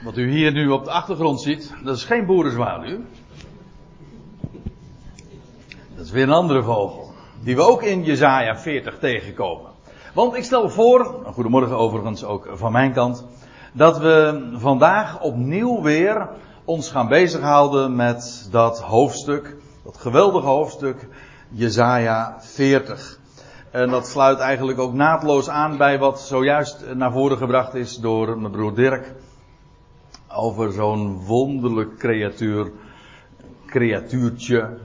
Wat u hier nu op de achtergrond ziet, dat is geen boerenzwaluw. Dat is weer een andere vogel. Die we ook in Jezaja 40 tegenkomen. Want ik stel voor, goedemorgen overigens ook van mijn kant, dat we vandaag opnieuw weer ons gaan bezighouden met dat hoofdstuk, dat geweldige hoofdstuk Jezaja 40. En dat sluit eigenlijk ook naadloos aan bij wat zojuist naar voren gebracht is door mijn broer Dirk. Over zo'n wonderlijk creatuur, creatuurtje.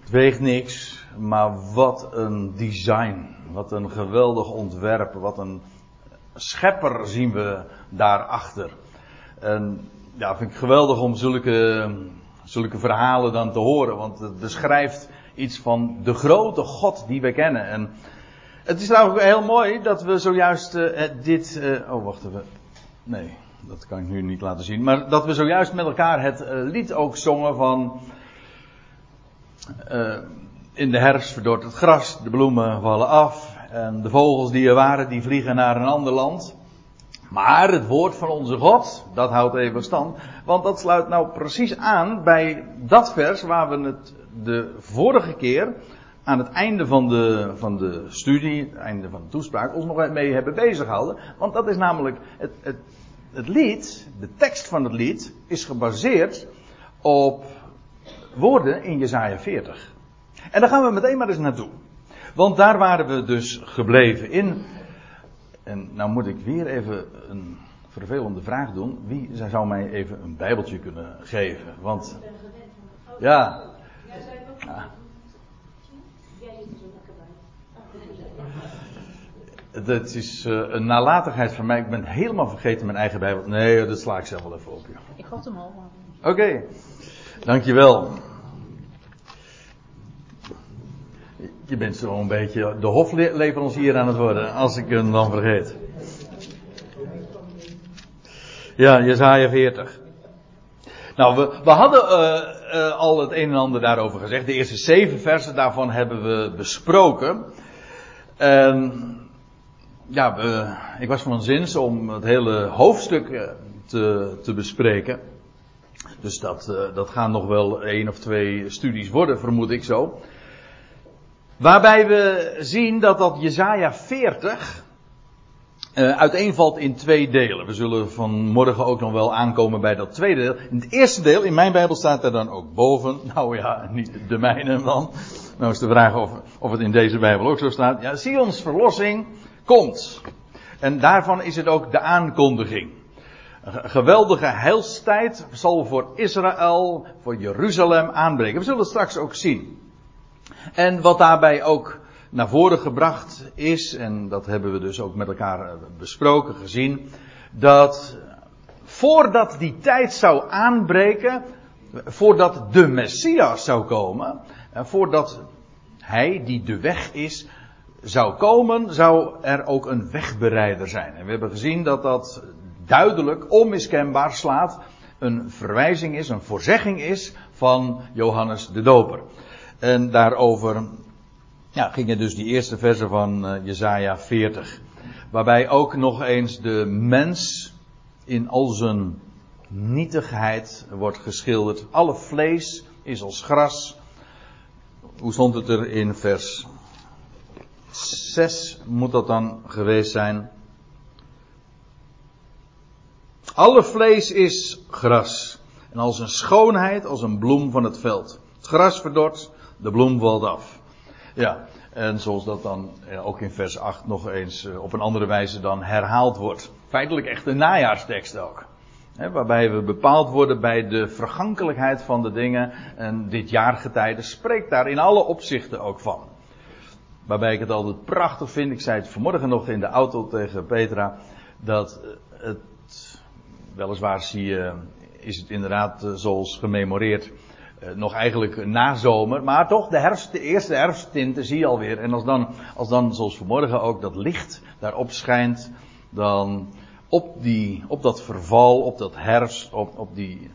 Het weegt niks, maar wat een design. Wat een geweldig ontwerp. Wat een schepper zien we daarachter. En ja, vind ik geweldig om zulke, zulke verhalen dan te horen. Want het beschrijft iets van de grote God die we kennen. En het is trouwens heel mooi dat we zojuist uh, dit. Uh, oh, wacht even. Nee, dat kan ik nu niet laten zien. Maar dat we zojuist met elkaar het uh, lied ook zongen van. in de herfst verdort het gras, de bloemen vallen af. En de vogels die er waren, die vliegen naar een ander land. Maar het woord van onze God, dat houdt even stand. Want dat sluit nou precies aan bij dat vers waar we het de vorige keer aan het einde van de, van de studie, het einde van de toespraak, ons nog mee hebben bezighouden. Want dat is namelijk het, het, het lied, de tekst van het lied, is gebaseerd op woorden in Jezaja 40. En daar gaan we meteen maar eens naartoe. Want daar waren we dus gebleven in. En nou moet ik weer even een vervelende vraag doen. Wie zou mij even een bijbeltje kunnen geven? Want. Ja, ja. Het is uh, een nalatigheid van mij. Ik ben helemaal vergeten mijn eigen Bijbel. Nee, dat sla ik zelf wel even op. Ja. Ik had hem al. Oké, okay. dankjewel. Je bent zo een beetje de hofleverancier aan het worden, als ik hem dan vergeet. Ja, Jezaja 40. Nou, we, we hadden uh, uh, al het een en ander daarover gezegd. De eerste zeven versen daarvan hebben we besproken. En ja, ik was van zins om het hele hoofdstuk eh, te, te bespreken. Dus dat, uh, dat gaan nog wel één of twee studies worden, vermoed ik zo. Waarbij we zien dat dat Jezaja 40 uh, uiteenvalt in twee delen. We zullen vanmorgen ook nog wel aankomen bij dat tweede deel. In het eerste deel, in mijn Bijbel staat er dan ook boven. Nou ja, niet de mijne dan. Nou is de vraag of, of het in deze Bijbel ook zo staat. Ja, Sions verlossing komt. En daarvan is het ook de aankondiging. Een geweldige heilstijd zal voor Israël, voor Jeruzalem aanbreken. We zullen het straks ook zien. En wat daarbij ook naar voren gebracht is, en dat hebben we dus ook met elkaar eh, besproken, gezien, dat voordat die tijd zou aanbreken, voordat de Messias zou komen, en voordat hij, die de weg is, zou komen, zou er ook een wegbereider zijn. En we hebben gezien dat dat duidelijk, onmiskenbaar slaat, een verwijzing is, een voorzegging is van Johannes de Doper. En daarover ja, gingen dus die eerste versen van uh, Jezaja 40. Waarbij ook nog eens de mens in al zijn nietigheid wordt geschilderd. Alle vlees is als gras. Hoe stond het er in vers 6 moet dat dan geweest zijn. Alle vlees is gras. En als een schoonheid, als een bloem van het veld. Het gras verdort, de bloem valt af. Ja, en zoals dat dan ook in vers 8 nog eens eh, op een andere wijze dan herhaald wordt. Feitelijk echt een najaarstekst ook. waarbij we bepaald worden bij de vergankelijkheid van de dingen. En dit jaargetijde spreekt daar in alle opzichten ook van. Waarbij ik het altijd prachtig vind. Ik zei het vanmorgen nog in de auto tegen Petra. Dat eh, het, weliswaar zie je, is het inderdaad eh, zoals gememoreerd eh, nog eigenlijk nazomer, maar toch de herfst, de eerste herfsttinten zie je alweer. En als dan, als dan, zoals vanmorgen ook, dat licht daarop schijnt, dan op die, op dat verval, op dat herfst, op, op die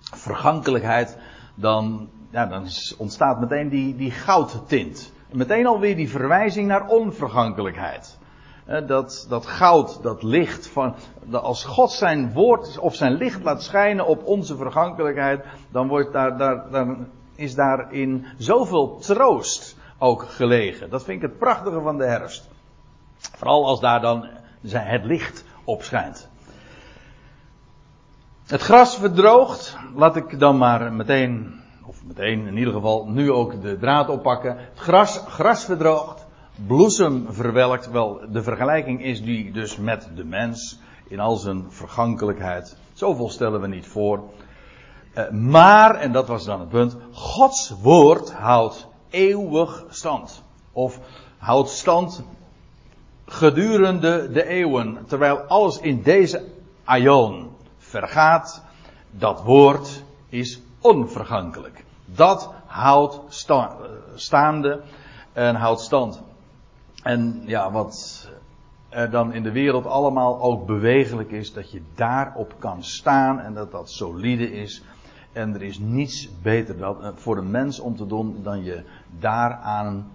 vergankelijkheid, dan, ja, dan ontstaat meteen die, die goudtint. Meteen alweer die verwijzing naar onvergankelijkheid. Dat, dat goud, dat licht van, als God zijn woord of zijn licht laat schijnen op onze vergankelijkheid, dan wordt daar, daar, dan is daarin zoveel troost ook gelegen. Dat vind ik het prachtige van de herfst. Vooral als daar dan het licht op schijnt. Het gras verdroogt. Laat ik dan maar meteen, meteen in ieder geval nu ook de draad oppakken. Het gras, gras verdroogt, bloesem verwelkt. Wel, de vergelijking is die dus met de mens in al zijn vergankelijkheid. Zoveel stellen we niet voor. Uh, maar, en dat was dan het punt, Gods woord houdt eeuwig stand. Of houdt stand gedurende de eeuwen. Terwijl alles in deze aion vergaat, dat woord is onvergankelijk. Dat houdt sta staande en houdt stand. En ja, wat er dan in de wereld allemaal ook bewegelijk is, dat je daarop kan staan en dat dat solide is. En er is niets beter dan, eh, voor een mens om te doen dan je daaraan,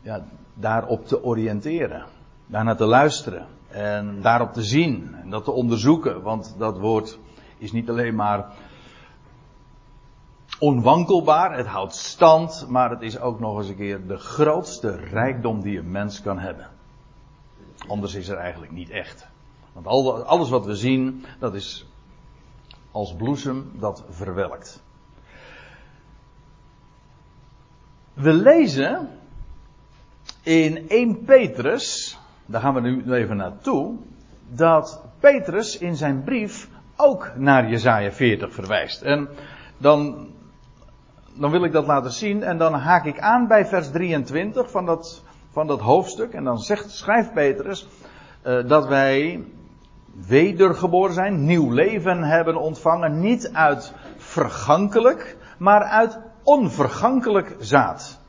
ja, daarop te oriënteren. Daarnaar te luisteren. En daarop te zien en dat te onderzoeken. Want dat woord is niet alleen maar onwankelbaar, het houdt stand, maar het is ook nog eens een keer de grootste rijkdom die een mens kan hebben. Anders is er eigenlijk niet echt. Want alles wat we zien, dat is als bloesem dat verwelkt. We lezen in 1 Petrus, daar gaan we nu even naartoe, dat Petrus in zijn brief ook naar Jezaja 40 verwijst. En dan, dan wil ik dat laten zien en dan haak ik aan bij vers 23 van dat, van dat hoofdstuk. En dan zegt, schrijft Petrus uh, dat wij wedergeboren zijn, nieuw leven hebben ontvangen, niet uit vergankelijk, maar uit onvergankelijk zaad.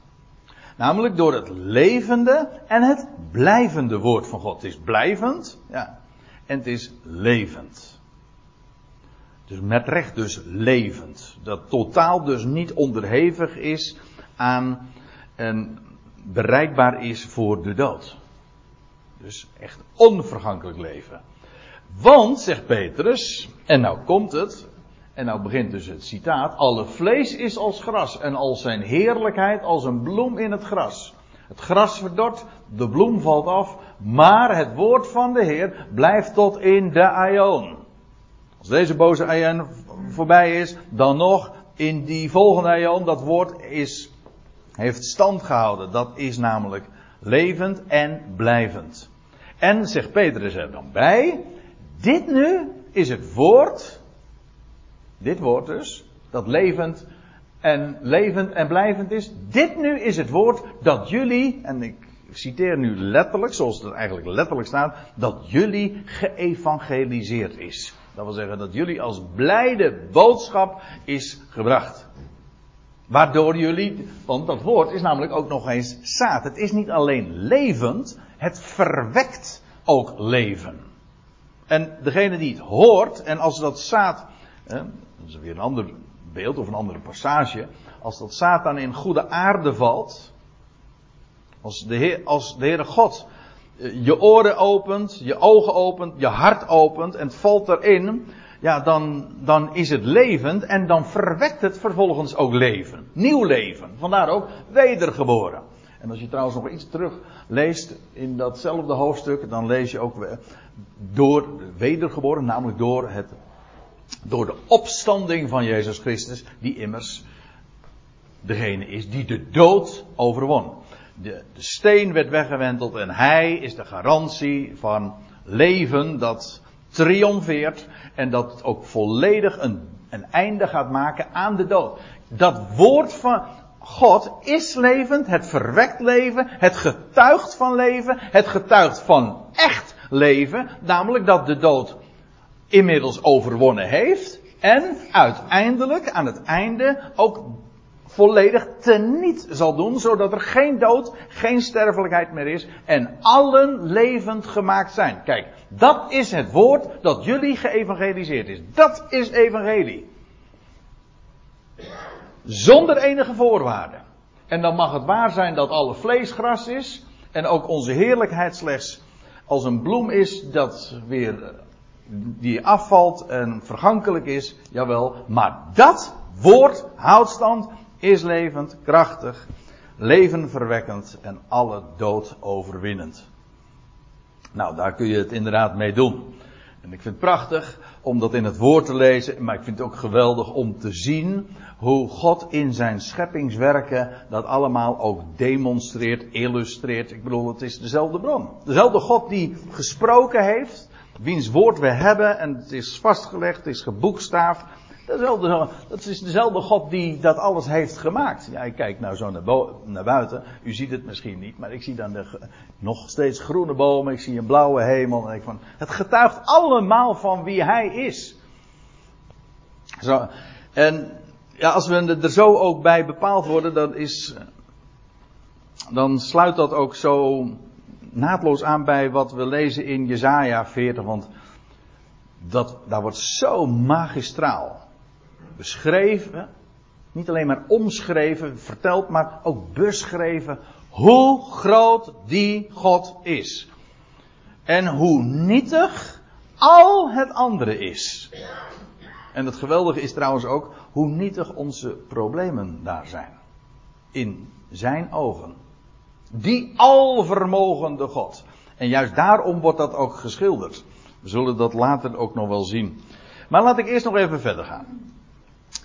Namelijk door het levende en het blijvende woord van God. Het is blijvend, ja, en het is levend. Dus met recht dus levend. Dat totaal dus niet onderhevig is aan en bereikbaar is voor de dood. Dus echt onvergankelijk leven. Want, zegt Petrus, en nou komt het, en nou begint dus het citaat, alle vlees is als gras en al zijn heerlijkheid als een bloem in het gras. Het gras verdort, de bloem valt af, maar het woord van de Heer blijft tot in de aion. Als deze boze aion voorbij is, dan nog in die volgende aion, dat woord is, heeft stand gehouden. Dat is namelijk levend en blijvend. En, zegt Petrus er dan bij, dit nu is het woord, dit woord dus, dat levend en levend en blijvend is. Dit nu is het woord dat jullie, en ik citeer nu letterlijk, zoals het eigenlijk letterlijk staat, dat jullie geëvangeliseerd is. Dat wil zeggen dat jullie als blijde boodschap is gebracht. Waardoor jullie, want dat woord is namelijk ook nog eens zaad. Het is niet alleen levend, het verwekt ook leven. En degene die het hoort, en als dat zaad, dat is weer een ander beeld of een andere passage, als dat zaad dan in goede aarde valt, als de, Heer, als de Heere God je oren opent, je ogen opent, je hart opent en het valt erin, ja, dan, dan is het levend en dan verwekt het vervolgens ook leven. Nieuw leven. Vandaar ook wedergeboren. En als je trouwens nog iets terug leest in datzelfde hoofdstuk, dan lees je ook door wedergeboren, namelijk door, het, door de opstanding van Jezus Christus, die immers degene is die de dood overwon. De, de steen werd weggewenteld en hij is de garantie van leven dat triomfeert en dat ook volledig een, een einde gaat maken aan de dood. Dat woord van, God is levend, het verwekt leven, het getuigt van leven, het getuigt van echt leven, namelijk dat de dood inmiddels overwonnen heeft en uiteindelijk aan het einde ook volledig teniet zal doen, zodat er geen dood, geen sterfelijkheid meer is en allen levend gemaakt zijn. Kijk, dat is het woord dat jullie geëvangeliseerd is. Dat is evangelie. Zonder enige voorwaarden. En dan mag het waar zijn dat alle vlees gras is. En ook onze heerlijkheid slechts als een bloem is dat weer die afvalt en vergankelijk is, jawel, maar dat woord houdt stand, is levend, krachtig, levenverwekkend en alle dood overwinnend. Nou, daar kun je het inderdaad mee doen. En ik vind het prachtig om dat in het woord te lezen, maar ik vind het ook geweldig om te zien hoe God in zijn scheppingswerken dat allemaal ook demonstreert, illustreert. Ik bedoel, het is dezelfde bron. Dezelfde God die gesproken heeft, wiens woord we hebben en het is vastgelegd, het is geboekstaafd. Dezelfde, dat is dezelfde God die dat alles heeft gemaakt. Ja, ik kijk nou zo naar, naar, buiten. U ziet het misschien niet, maar ik zie dan de, nog steeds groene bomen. Ik zie een blauwe hemel. En ik van, het getuigt allemaal van wie Hij is. Zo, en ja, als we er zo ook bij bepaald worden, dan is, dan sluit dat ook zo naadloos aan bij wat we lezen in Jesaja 40, want dat, daar wordt zo magistraal beschreven, niet alleen maar omschreven, verteld, maar ook beschreven hoe groot die God is. En hoe nietig al het andere is. En het geweldige is trouwens ook hoe nietig onze problemen daar zijn. In zijn ogen. Die alvermogende God. En juist daarom wordt dat ook geschilderd. We zullen dat later ook nog wel zien. Maar laat ik eerst nog even verder gaan.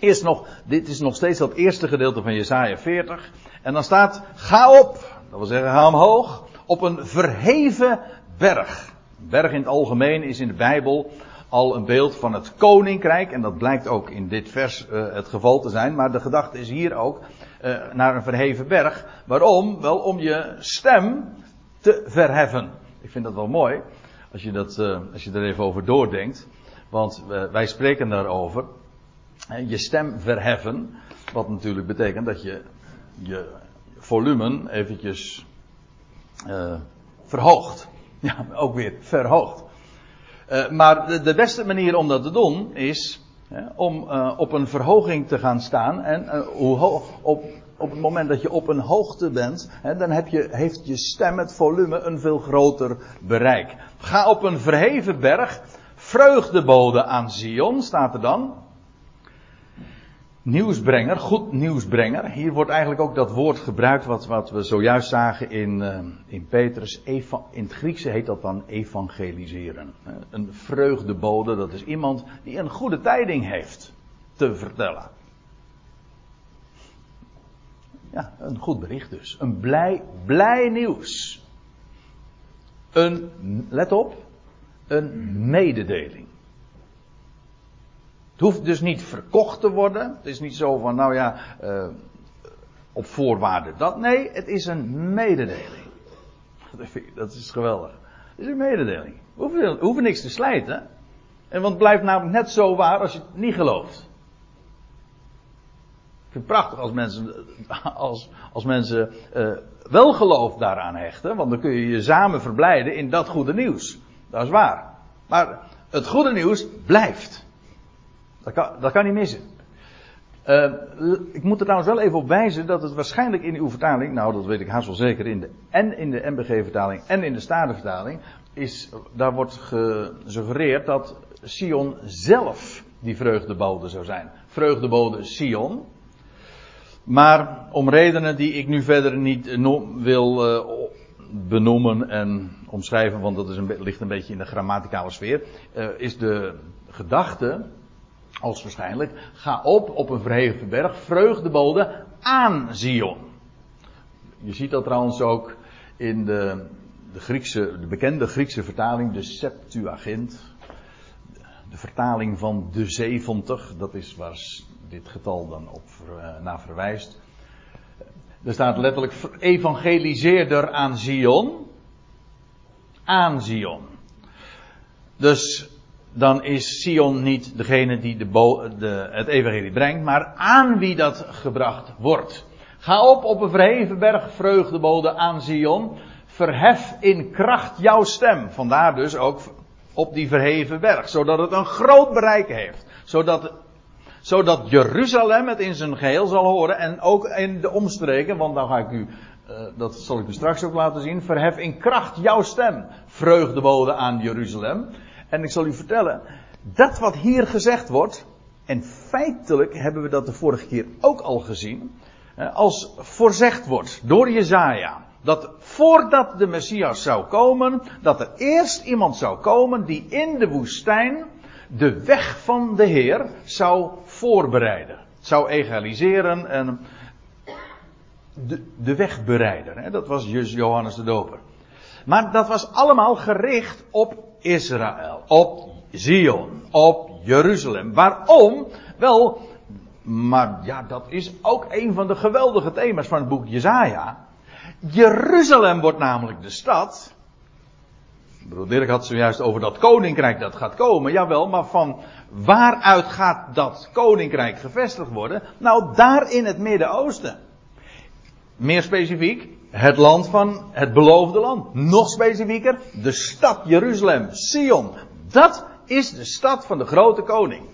Eerst nog, dit is nog steeds dat eerste gedeelte van Jesaja 40. En dan staat, ga op. Dat wil zeggen, ga omhoog. Op een verheven berg. Berg in het algemeen is in de Bijbel al een beeld van het koninkrijk. En dat blijkt ook in dit vers uh, het geval te zijn. Maar de gedachte is hier ook uh, naar een verheven berg. Waarom? Wel om je stem te verheffen. Ik vind dat wel mooi. Als je, dat, uh, als je er even over doordenkt. Want wij spreken daarover. Je stem verheffen. Wat natuurlijk betekent dat je je volume eventjes verhoogt. Ja, ook weer verhoogt. Uh, maar de, beste manier om dat te doen is om uh, op een verhoging te gaan staan. En hoe hoog, op, op het moment dat je op een hoogte bent, hè, dan heb je, heeft je stem, het volume, een veel groter bereik. Ga op een verheven berg, vreugdebode aan Zion, staat er dan nieuwsbrenger, goed nieuwsbrenger. Hier wordt eigenlijk ook dat woord gebruikt wat, wat we zojuist zagen in, uh, in Petrus. in het Griekse heet dat dan evangeliseren. Een vreugdebode, dat is iemand die een goede tijding heeft te vertellen. Ja, een goed bericht dus. Een blij, blij nieuws. Een, let op, een mededeling hoeft dus niet verkocht te worden. Het is niet zo van, nou ja, uh, op voorwaarde dat. Nee, het is een mededeling. Dat is geweldig. Het is een mededeling. We hoeven, we hoeven niks te slijten. En want het blijft namelijk net zo waar als je het niet gelooft. Ik vind het prachtig als mensen, als, als mensen uh, wel geloof daaraan hechten. Want dan kun je je samen verblijden in dat goede nieuws. Dat is waar. Maar het goede nieuws blijft. Dat kan, dat kan niet missen. Uh, ik moet er trouwens wel even op wijzen dat het waarschijnlijk in uw vertaling, nou dat weet ik haast wel zeker, in de, en in de MBG-vertaling en in de Statenvertaling, is, daar wordt gesuggereerd dat Sion zelf die vreugdebode zou zijn. Vreugdebode Sion. Maar om redenen die ik nu verder niet wil uh, benoemen en omschrijven, want dat is een, ligt een beetje in de grammaticale sfeer, uh, is de gedachte als waarschijnlijk, ga op op een verheven berg, vreugdebode aan Zion. Je ziet dat trouwens ook in de, de, Griekse, de bekende Griekse vertaling, de Septuagint. De vertaling van de 70, dat is waar dit getal dan op uh, naar verwijst. Er staat letterlijk evangeliseerder aan Zion. Aan Zion. Dus dan is Sion niet degene die de de, het evangelie brengt, maar aan wie dat gebracht wordt. Ga op op een verheven berg, vreugdebode aan Sion. Verhef in kracht jouw stem. Vandaar dus ook op die verheven berg. Zodat het een groot bereik heeft. Zodat, zodat Jeruzalem het in zijn geheel zal horen. En ook in de omstreken. Want dan ga ik u uh, dat zal ik u straks ook laten zien. Verhef in kracht jouw stem, vreugdebode aan Jeruzalem. En ik zal u vertellen, dat wat hier gezegd wordt, en feitelijk hebben we dat de vorige keer ook al gezien, als voorzegd wordt door Jezaja, dat voordat de Messias zou komen, dat er eerst iemand zou komen die in de woestijn de weg van de Heer zou voorbereiden. Zou egaliseren en de, de weg bereiden. Dat was Johannes de Doper. Maar dat was allemaal gericht op Israël, op Zion, op Jeruzalem. Waarom? Wel, maar ja, dat is ook een van de geweldige thema's van het boek Jezaja. Jeruzalem wordt namelijk de stad. Broer Dirk had zojuist over dat koninkrijk dat gaat komen. Jawel, maar van waaruit gaat dat koninkrijk gevestigd worden? Nou, daar in het Midden-Oosten. Meer specifiek, het land van het beloofde land. Nog specifieker, de stad Jeruzalem, Sion. Dat is de stad van de grote koning.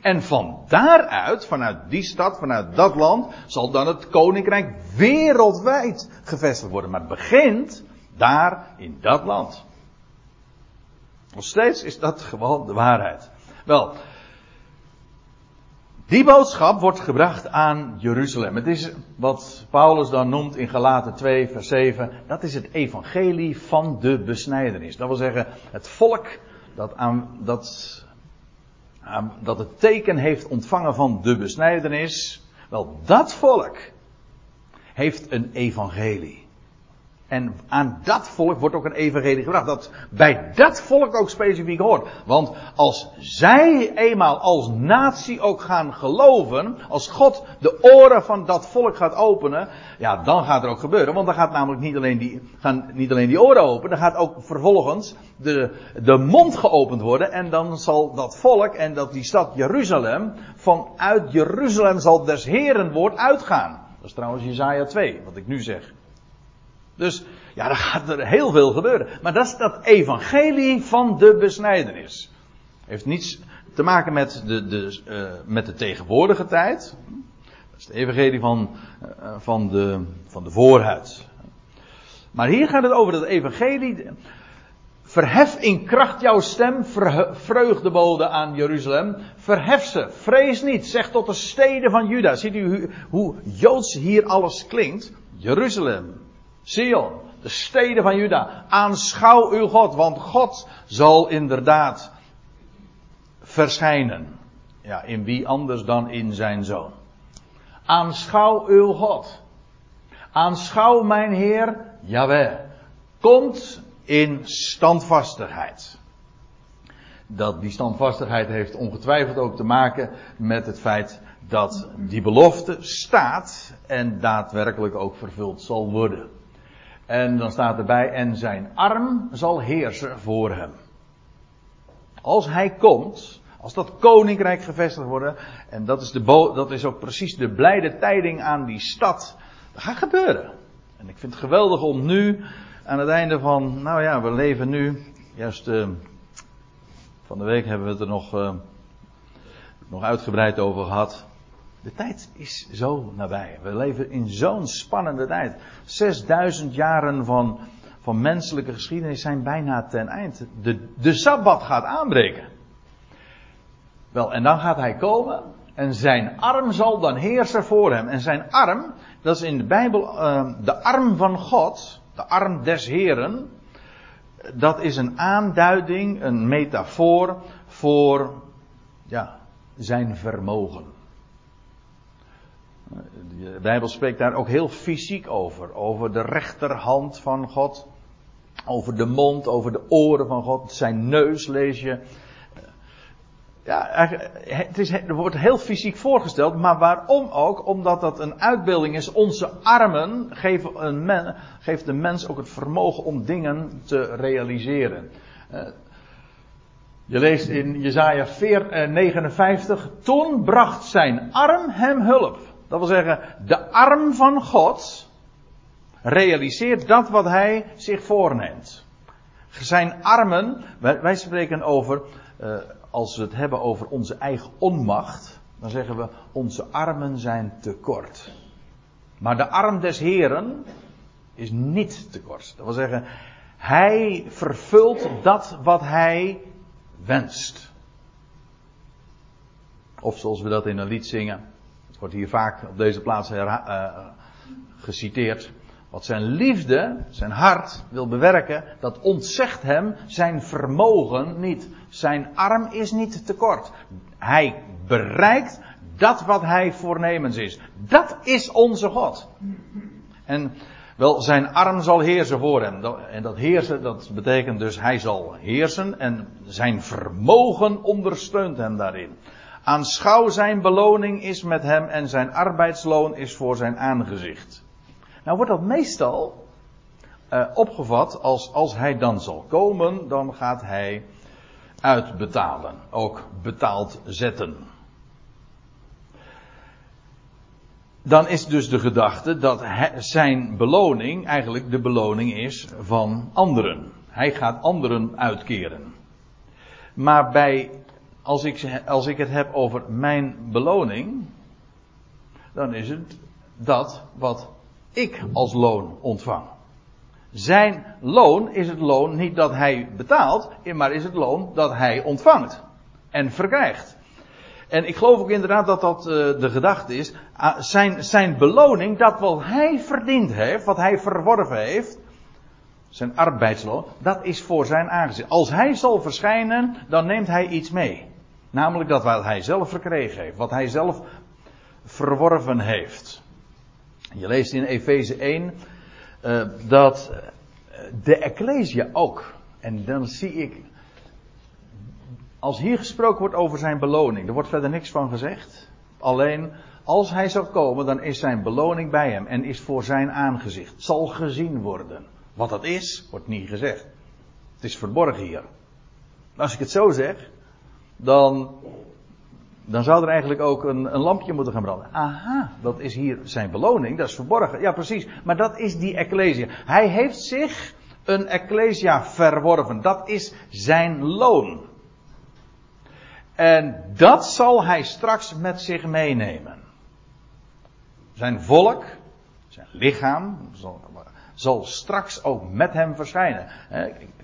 En van daaruit, vanuit die stad, vanuit dat land, zal dan het koninkrijk wereldwijd gevestigd worden. Maar het begint daar in dat land. Nog steeds is dat gewoon de waarheid. Wel, die boodschap wordt gebracht aan Jeruzalem. Het is wat Paulus dan noemt in Galaten 2, vers 7. Dat is het evangelie van de besnijdenis. Dat wil zeggen, het volk dat, aan, dat, dat het teken heeft ontvangen van de besnijdenis. Wel, dat volk heeft een evangelie. En aan dat volk wordt ook een evangelie gebracht. Dat bij dat volk ook specifiek hoort. Want als zij eenmaal als natie ook gaan geloven. Als God de oren van dat volk gaat openen. Ja, dan gaat er ook gebeuren. Want dan gaat namelijk niet alleen die, gaan niet alleen die oren open. Dan gaat ook vervolgens de, de mond geopend worden. En dan zal dat volk en dat die stad Jeruzalem. Vanuit Jeruzalem zal des Heren woord uitgaan. Dat is trouwens Jezaja 2, wat ik nu zeg. Dus ja, dan gaat er heel veel gebeuren. Maar dat is dat evangelie van de besnijdenis. Heeft niets te maken met de, de, uh, met de tegenwoordige tijd. Dat is het evangelie van, uh, van, de, van de voorhuid. Maar hier gaat het over dat evangelie. Verhef in kracht jouw stem, vreugdebode aan Jeruzalem. Verhef ze, vrees niet, zeg tot de steden van Juda. Ziet u hoe joods hier alles klinkt? Jeruzalem, Sion, de steden van Juda, aanschouw uw God, want God zal inderdaad verschijnen. Ja, in wie anders dan in zijn zoon. Aanschouw uw God. Aanschouw mijn Heer, Jaweh. Komt in standvastigheid. Dat die standvastigheid heeft ongetwijfeld ook te maken met het feit dat die belofte staat en daadwerkelijk ook vervuld zal worden. En dan staat erbij, en zijn arm zal heersen voor hem. Als hij komt, als dat koninkrijk gevestigd wordt, en dat is, de dat is ook precies de blijde tijding aan die stad, dat gaat gebeuren. En ik vind het geweldig om nu, aan het einde van, nou ja, we leven nu, juist uh, van de week hebben we het er nog, uh, nog uitgebreid over gehad. De tijd is zo nabij. We leven in zo'n spannende tijd. 6000 jaren van, van menselijke geschiedenis zijn bijna ten eind. De, de sabbat gaat aanbreken. Wel, en dan gaat hij komen. En zijn arm zal dan heersen voor hem. En zijn arm, dat is in de Bijbel uh, de arm van God. De arm des Heren. Dat is een aanduiding, een metafoor voor ja, zijn vermogen. De Bijbel spreekt daar ook heel fysiek over. Over de rechterhand van God. Over de mond, over de oren van God. Zijn neus lees je. Ja, het is, er wordt heel fysiek voorgesteld. Maar waarom ook? Omdat dat een uitbeelding is. Onze armen geven, een geeft de mens ook het vermogen om dingen te realiseren. Eh, je leest in Jezaja 59. Toen bracht zijn arm hem hulp. Dat wil zeggen, de arm van God realiseert dat wat hij zich voorneemt. Zijn armen, wij, spreken over, uh, als we het hebben over onze eigen onmacht, dan zeggen we onze armen zijn te kort. Maar de arm des Heren, is niet tekort. Dat wil zeggen, hij vervult dat wat hij wenst. Of zoals we dat in een lied zingen. Het wordt hier vaak op deze plaats uh, geciteerd. Wat zijn liefde, zijn hart wil bewerken, dat ontzegt hem zijn vermogen niet. Zijn arm is niet tekort. Hij bereikt dat wat hij voornemens is. Dat is onze God. En wel, zijn arm zal heersen voor hem. En dat heersen, dat betekent dus hij zal heersen en zijn vermogen ondersteunt hem daarin. Aanschouw zijn beloning is met hem en zijn arbeidsloon is voor zijn aangezicht. Nou wordt dat meestal uh, opgevat als als hij dan zal komen, dan gaat hij uitbetalen. Ook betaald zetten. Dan is dus de gedachte dat zijn beloning eigenlijk de beloning is van anderen. Hij gaat anderen uitkeren. Maar bij, als ik, als ik het heb over mijn beloning, dan is het dat wat ik als loon ontvang. Zijn loon is het loon niet dat hij betaalt, maar is het loon dat hij ontvangt en verkrijgt. En ik geloof ook inderdaad dat dat uh, de gedachte is. Uh, zijn, zijn beloning, dat wat hij verdiend heeft, wat hij verworven heeft, zijn arbeidsloon, dat is voor zijn aangezicht. Als hij zal verschijnen, dan neemt hij iets mee. Namelijk dat wat hij zelf verkregen heeft, wat hij zelf verworven heeft. Je leest in Efeze 1 uh, eh, dat de Ecclesia ook. En dan zie ik. Als hier gesproken wordt over zijn beloning, er wordt verder niks van gezegd. Alleen als hij zal komen, dan is zijn beloning bij hem en is voor zijn aangezicht. Zal gezien worden. Wat dat is, wordt niet gezegd. Het is verborgen hier. Als ik het zo zeg, dan dan zou er eigenlijk ook een, een, lampje moeten gaan branden. Aha, dat is hier zijn beloning, dat is verborgen. Ja, precies. Maar dat is die Ecclesia. Hij heeft zich een Ecclesia verworven. Dat is zijn loon. En dat zal hij straks met zich meenemen. Zijn volk, zijn lichaam, zal, zal straks ook met hem verschijnen.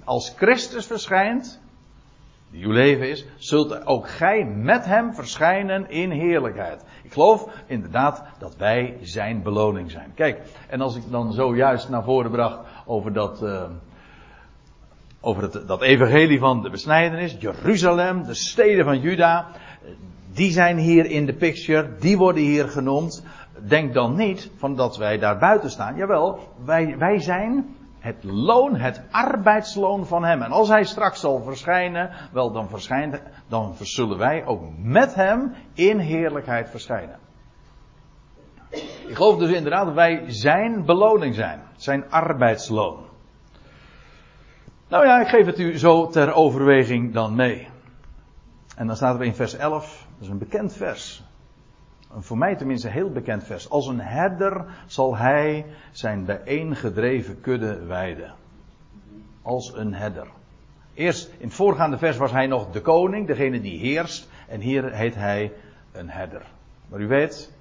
Als Christus verschijnt, die uw leven is, zult ook gij met hem verschijnen in heerlijkheid. Ik geloof inderdaad dat wij zijn beloning zijn. Kijk, en als ik dan zojuist naar voren bracht over dat, uh, over het, dat evangelie van de besnijdenis, Jeruzalem, de steden van Juda, die zijn hier in de picture, die worden hier genoemd. Denk dan niet van dat wij daar buiten staan. Jawel, wij, wij zijn het loon, het arbeidsloon van hem. En als hij straks zal verschijnen, wel dan verschijnt, dan zullen wij ook met hem in heerlijkheid verschijnen. Ik geloof dus inderdaad dat wij zijn beloning zijn. Zijn arbeidsloon. Nou ja, ik geef het u zo ter overweging dan mee. En dan staat er in vers 11, dat is een bekend vers voor mij tenminste heel bekend vers. Als een herder zal hij zijn bijeengedreven kudde weiden. Als een herder. Eerst in het voorgaande vers was hij nog de koning, degene die heerst. En hier heet hij een herder. Maar u weet,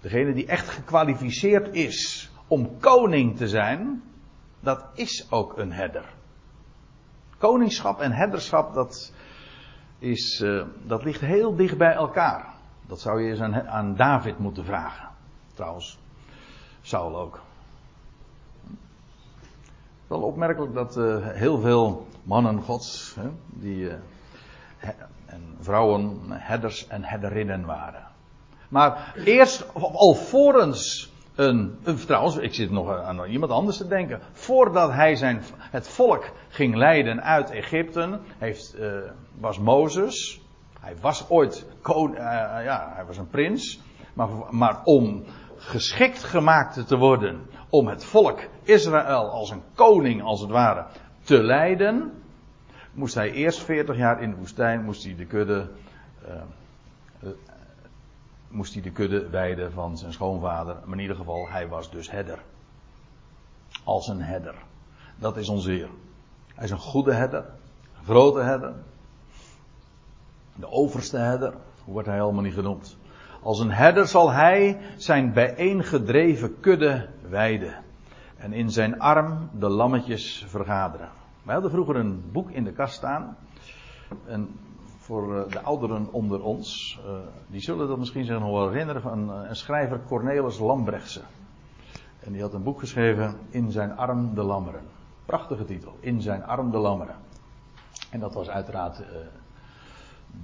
degene die echt gekwalificeerd is om koning te zijn, dat is ook een herder. Koningschap en herderschap, dat, is, uh, dat ligt heel dicht bij elkaar. Dat zou je eens aan, aan David moeten vragen. Trouwens, Saul ook. Wel opmerkelijk dat uh, heel veel mannen gods, hè, die, uh, en vrouwen herders en herderinnen waren. Maar eerst, alvorens een, trouwens, ik zit nog aan iemand anders te denken. Voordat hij zijn, het volk ging leiden uit Egypte, heeft, uh, was Mozes, hij was ooit koning, uh, ja, hij was een prins. Maar, maar om geschikt gemaakt te worden om het volk Israël als een koning, als het ware, te leiden, moest hij eerst 40 jaar in de woestijn, moest hij de kudde, uh, moest hij de kudde weiden van zijn schoonvader. Maar in ieder geval, hij was dus herder. Als een herder. Dat is onze Heer. Hij is een goede herder, grote herder, de overste herder, hoe wordt hij helemaal niet genoemd. Als een herder zal hij zijn bijeengedreven kudde weiden. En in zijn arm de lammetjes vergaderen. Wij hadden vroeger een boek in de kast staan. En voor eh, de ouderen onder ons, uh, die zullen dat misschien zich nog wel herinneren van een, een schrijver Cornelis Lambrechtse. En die had een boek geschreven, In zijn arm de lammeren. Prachtige titel, In zijn arm de lammeren. En dat was uiteraard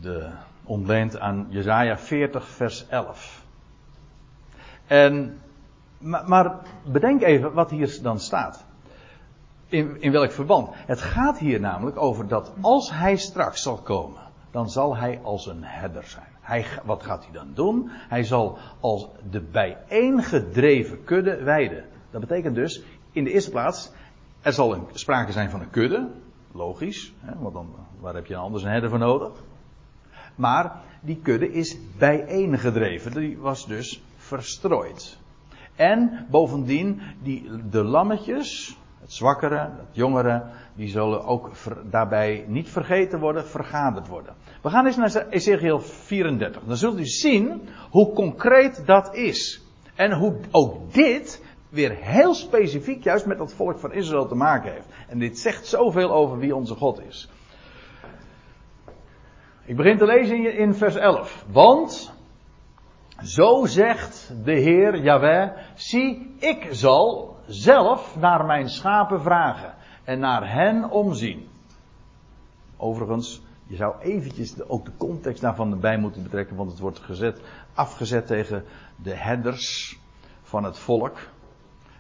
de, ontleend aan Jezaja 40 vers 11. En, maar, bedenk even wat hier dan staat. In, in welk verband? Het gaat hier namelijk over dat als hij straks zal komen, dan zal hij als een herder zijn. Hij, wat gaat hij dan doen? Hij zal als de bijeengedreven kudde weiden. Dat betekent dus, in de eerste plaats, er zal een, sprake zijn van een kudde. Logisch, hè, want dan, waar heb je anders een herder voor nodig? Maar die kudde is bijeengedreven. Die was dus verstrooid. En bovendien, die, de lammetjes, het zwakkere, het jongere, die zullen ook daarbij niet vergeten worden, vergaderd worden. We gaan eens naar Ezekiel 34. Dan zult u zien hoe concreet dat is. En hoe ook dit weer heel specifiek juist met het volk van Israël te maken heeft. En dit zegt zoveel over wie onze God is. Ik begin te lezen in vers 11. Want, zo zegt de Heer Jahweh, zie, ik zal zelf naar mijn schapen vragen en naar hen omzien. Overigens, je zou eventjes ook de context daarvan erbij moeten betrekken, want het wordt gezet, afgezet tegen de herders van het volk,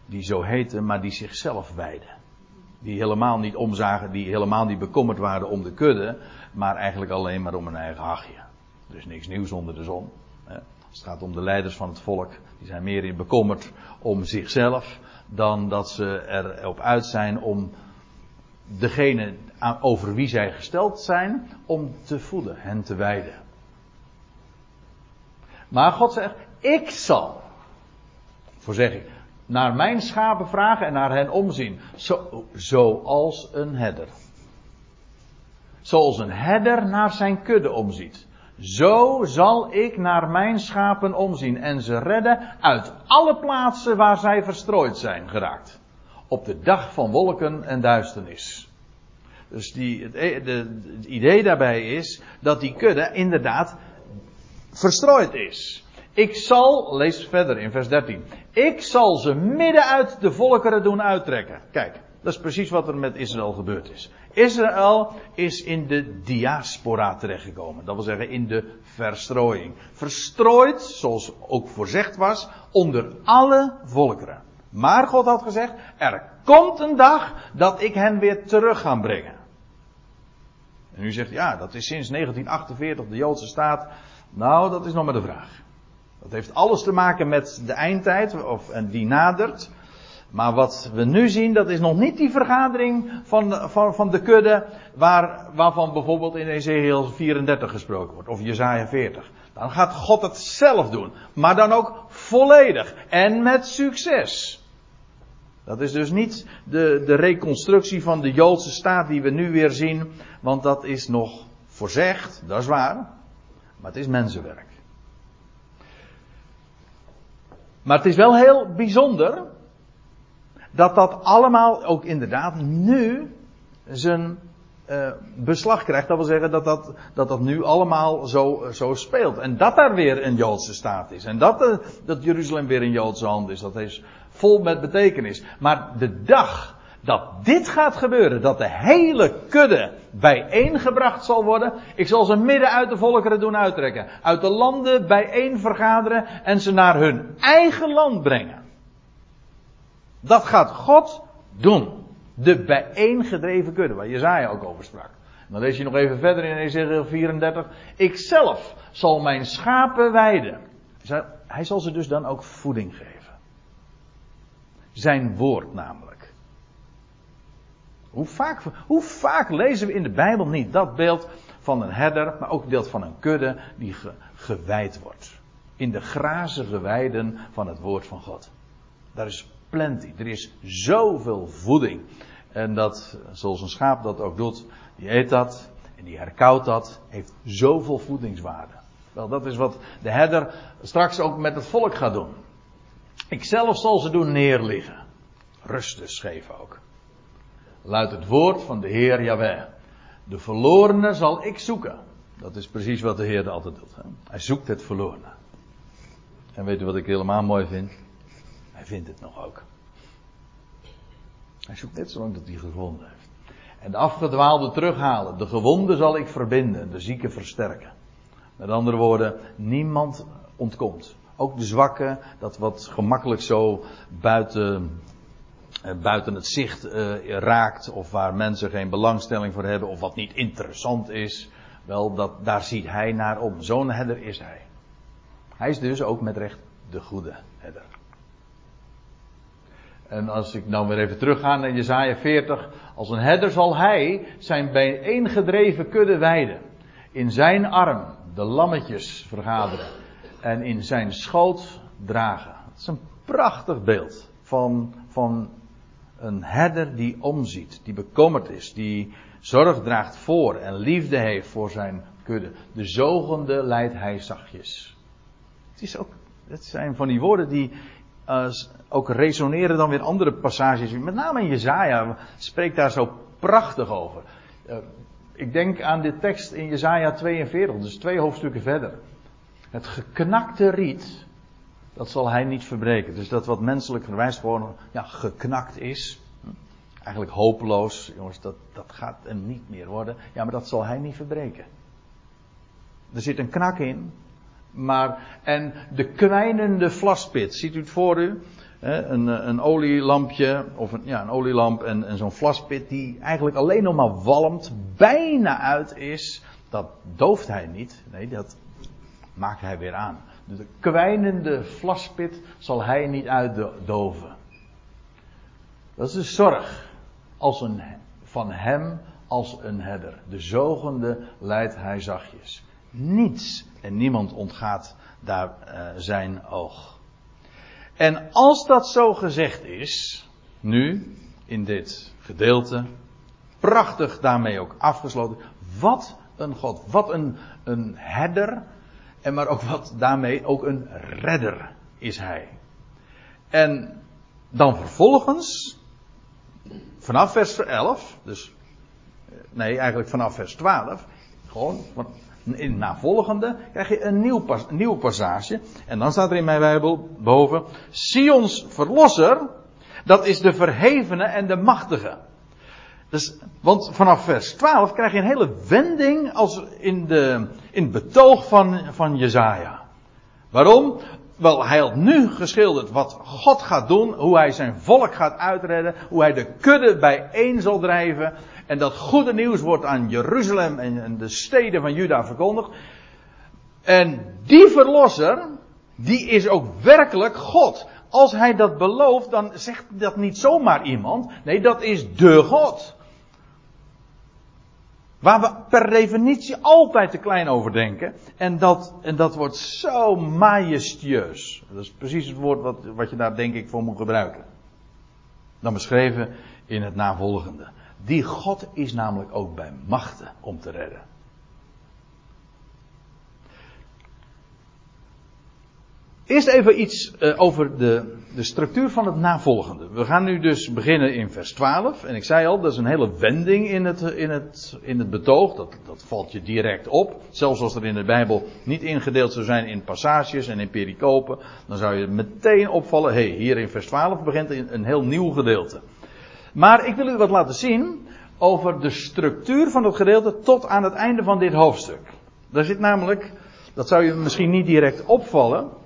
die zo heten, maar die zichzelf wijden. Die helemaal niet omzagen, die helemaal niet bekommerd waren om de kudde, maar eigenlijk alleen maar om hun eigen hachje. Is niks nieuws onder de zon. Het gaat om de leiders van het volk, die zijn meer in bekommerd om zichzelf dan dat ze erop uit zijn om degene over wie zij gesteld zijn, om te voeden, hen te wijden. Maar God zegt, ik zal, voor zeg ik, naar mijn schapen vragen en naar hen omzien. Zo, zoals een herder. Zoals een herder naar zijn kudde omziet. Zo zal ik naar mijn schapen omzien en ze redden uit alle plaatsen waar zij verstrooid zijn geraakt. Op de dag van wolken en duisternis. Dus die, het, e- het idee daarbij is dat die kudde inderdaad verstrooid is. Ik zal, lees verder in vers 13. Ik zal ze midden uit de volkeren doen uittrekken. Kijk, dat is precies wat er met Israël gebeurd is. Israël is in de diaspora terechtgekomen. Dat wil zeggen in de verstrooiing. Verstrooid, zoals ook voorzegd was, onder alle volkeren. Maar God had gezegd, er komt een dag dat ik hen weer terug ga brengen. En u zegt, ja, dat is sinds 1948 de Joodse staat. Nou, dat is nog maar de vraag. Dat heeft alles te maken met de eindtijd, of, en die nadert. Maar wat we nu zien, dat is nog niet die vergadering van, van, van de kudde, waar, waarvan bijvoorbeeld in Ezekiel 34 gesproken wordt, of Jezaja 40. Dan gaat God het zelf doen, maar dan ook volledig en met succes. Dat is dus niet de, de reconstructie van de Joodse staat die we nu weer zien, want dat is nog voorzegd, dat is waar, maar het is mensenwerk. Maar het is wel heel bijzonder dat dat allemaal ook inderdaad nu zijn uh, beslag krijgt. Dat wil zeggen dat dat, dat, dat nu allemaal zo, zo speelt. En dat daar weer een Joodse staat is. En dat, uh, dat Jeruzalem weer een Joodse hand is. Dat is vol met betekenis. Maar de dag dat dit gaat gebeuren, dat de hele kudde bijeengebracht zal worden. Ik zal ze midden uit de volkeren doen uittrekken. Uit de landen bijeen vergaderen en ze naar hun eigen land brengen. Dat gaat God doen. De bijeengedreven kudde, waar Jezaja ook over sprak. Dan lees je nog even verder in Ezekiel 34. Ikzelf zal mijn schapen weiden. Hij zal ze dus dan ook voeding geven. Zijn woord namelijk. Hoe vaak, hoe vaak lezen we in de Bijbel niet dat beeld van een herder, maar ook het beeld van een kudde die ge, gewijd wordt. In de grazige weiden van het woord van God. Daar is plenty. Er is zoveel voeding. En dat, zoals een schaap dat ook doet, die eet dat en die herkoudt dat, heeft zoveel voedingswaarde. Wel, dat is wat de herder straks ook met het volk gaat doen. Ik zelf zal ze doen neerliggen. Rust dus geven ook. Luidt het woord van de Heer Jahweh. De verlorene zal ik zoeken. Dat is precies wat de Heer altijd doet. Hè? Hij zoekt het verlorene. En weet u wat ik helemaal mooi vind? Vindt het nog ook. Hij zoekt net zolang dat hij gevonden heeft. En de afgedwaalde terughalen. De gewonden zal ik verbinden. De zieken versterken. Met andere woorden, niemand ontkomt. Ook de zwakke, dat wat gemakkelijk zo buiten, eh, buiten het zicht eh, raakt. Of waar mensen geen belangstelling voor hebben. Of wat niet interessant is. Wel, dat, daar ziet hij naar om. Zo'n herder is hij. Hij is dus ook met recht de goede herder. En als ik nou weer even terugga naar Jezaja 40. Als een herder zal hij zijn bijeengedreven kudde weiden. In zijn arm de lammetjes vergaderen. En in zijn schoot dragen. Het is een prachtig beeld van, van een herder die omziet. Die bekommerd is. Die zorg draagt voor en liefde heeft voor zijn kudde. De zogende leidt hij zachtjes. Het, is ook, het zijn van die woorden die ook resoneren dan weer andere passages. Met name in Jezaja spreekt daar zo prachtig over. Uh, ik denk aan de tekst in Jezaja 42, dus twee hoofdstukken verder. Het geknakte riet, dat zal hij niet verbreken. Dus dat wat menselijk gewijs gewoon ja, geknakt is. Eigenlijk hopeloos. Jongens, dat, dat gaat hem niet meer worden. Ja, maar dat zal hij niet verbreken. Er zit een knak in. Maar, en de kwijnende vlaspit, ziet u het voor u? een, een olielampje, of een, ja, een olielamp en, en zo'n vlaspit die eigenlijk alleen nog maar walmt, bijna uit is. Dat dooft hij niet. Nee, dat maakt hij weer aan. De kwijnende vlaspit zal hij niet uitdoven. Dat is de zorg als een, van hem als een herder. De zogende leidt hij zachtjes. Niets en niemand ontgaat daar uh, zijn oog. En als dat zo gezegd is, nu, in dit gedeelte, prachtig daarmee ook afgesloten. Wat een God, wat een, een herder, en maar ook wat daarmee ook een redder is hij. En dan vervolgens, vanaf vers 11, dus nee, eigenlijk vanaf vers 12, gewoon in navolgende krijg je een nieuw, pas, nieuwe passage. En dan staat er in mijn Bijbel boven: Sions verlosser, dat is de verhevene en de machtige. Dus, want vanaf vers 12 krijg je een hele wending als in, de, in het betoog van, van Jezaja. Waarom? Wel, hij had nu geschilderd wat God gaat doen, hoe hij zijn volk gaat uitredden, hoe hij de kudde bijeen zal drijven. En dat goede nieuws wordt aan Jeruzalem en de steden van Juda verkondigd. En die verlosser, die is ook werkelijk God. Als hij dat belooft, dan zegt dat niet zomaar iemand. Nee, dat is de God. Waar we per definitie altijd te klein over denken. En dat, en dat wordt zo majestueus. Dat is precies het woord wat, wat je daar denk ik voor moet gebruiken. Dan beschreven in het navolgende. Die God is namelijk ook bij machten om te redden. Eerst even iets uh, over de, de structuur van het navolgende. We gaan nu dus beginnen in vers 12. En ik zei al, dat is een hele wending in het, in het, in het betoog. Dat, dat valt je direct op. Zelfs als er in de Bijbel niet ingedeeld zou zijn in passages en in pericopen. Dan zou je meteen opvallen. Hé, hey, hier in vers 12 begint een, een heel nieuw gedeelte. Maar ik wil u wat laten zien over de structuur van het gedeelte tot aan het einde van dit hoofdstuk. Daar zit namelijk, dat zou je misschien niet direct opvallen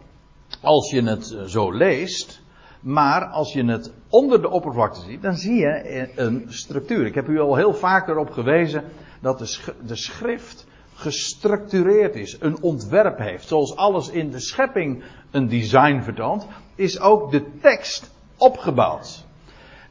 als je het eh, zo leest, maar als je het onder de oppervlakte ziet, dan zie je een structuur. Ik heb u al heel vaak erop gewezen dat de, schrift gestructureerd is, een ontwerp heeft. Zoals alles in de schepping een design vertoont, is ook de tekst opgebouwd.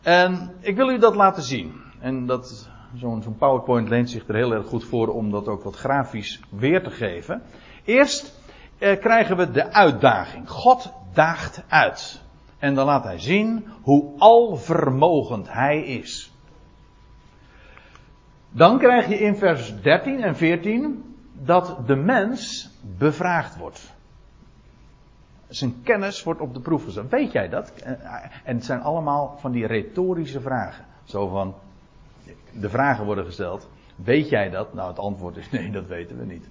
En ik wil u dat laten zien. En dat, zo'n PowerPoint leent zich er heel erg goed voor om dat ook wat grafisch weer te geven. Eerst eh, krijgen we de uitdaging. God daagt uit. En dan laat hij zien hoe alvermogend hij is. Dan krijg je in vers 13 en 14 dat de mens bevraagd wordt. Zijn kennis wordt op de proef gezet. Weet jij dat? En het zijn allemaal van die retorische vragen. Zo van, de vragen worden gesteld. Weet jij dat? Nou, het antwoord is nee, dat weten we niet.